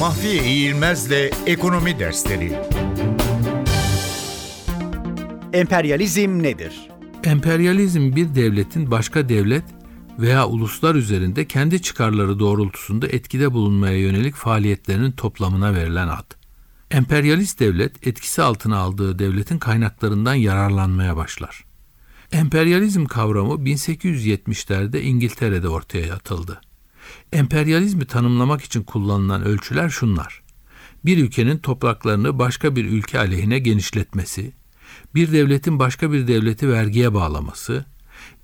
Mahfiye İğilmez'le Ekonomi Dersleri Emperyalizm nedir? Emperyalizm bir devletin başka devlet veya uluslar üzerinde kendi çıkarları doğrultusunda etkide bulunmaya yönelik faaliyetlerinin toplamına verilen ad. Emperyalist devlet etkisi altına aldığı devletin kaynaklarından yararlanmaya başlar. Emperyalizm kavramı 1870'lerde İngiltere'de ortaya atıldı. Emperyalizmi tanımlamak için kullanılan ölçüler şunlar. Bir ülkenin topraklarını başka bir ülke aleyhine genişletmesi, bir devletin başka bir devleti vergiye bağlaması,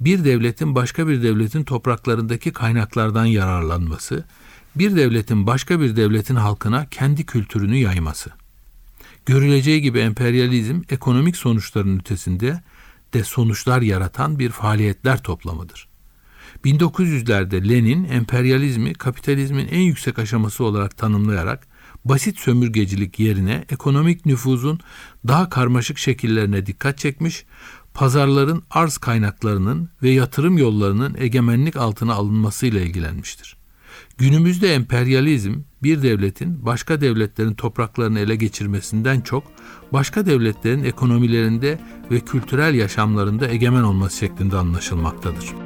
bir devletin başka bir devletin topraklarındaki kaynaklardan yararlanması, bir devletin başka bir devletin halkına kendi kültürünü yayması. Görüleceği gibi emperyalizm ekonomik sonuçların ötesinde de sonuçlar yaratan bir faaliyetler toplamıdır. 1900'lerde Lenin emperyalizmi kapitalizmin en yüksek aşaması olarak tanımlayarak basit sömürgecilik yerine ekonomik nüfuzun daha karmaşık şekillerine dikkat çekmiş, pazarların arz kaynaklarının ve yatırım yollarının egemenlik altına alınmasıyla ilgilenmiştir. Günümüzde emperyalizm bir devletin başka devletlerin topraklarını ele geçirmesinden çok başka devletlerin ekonomilerinde ve kültürel yaşamlarında egemen olması şeklinde anlaşılmaktadır.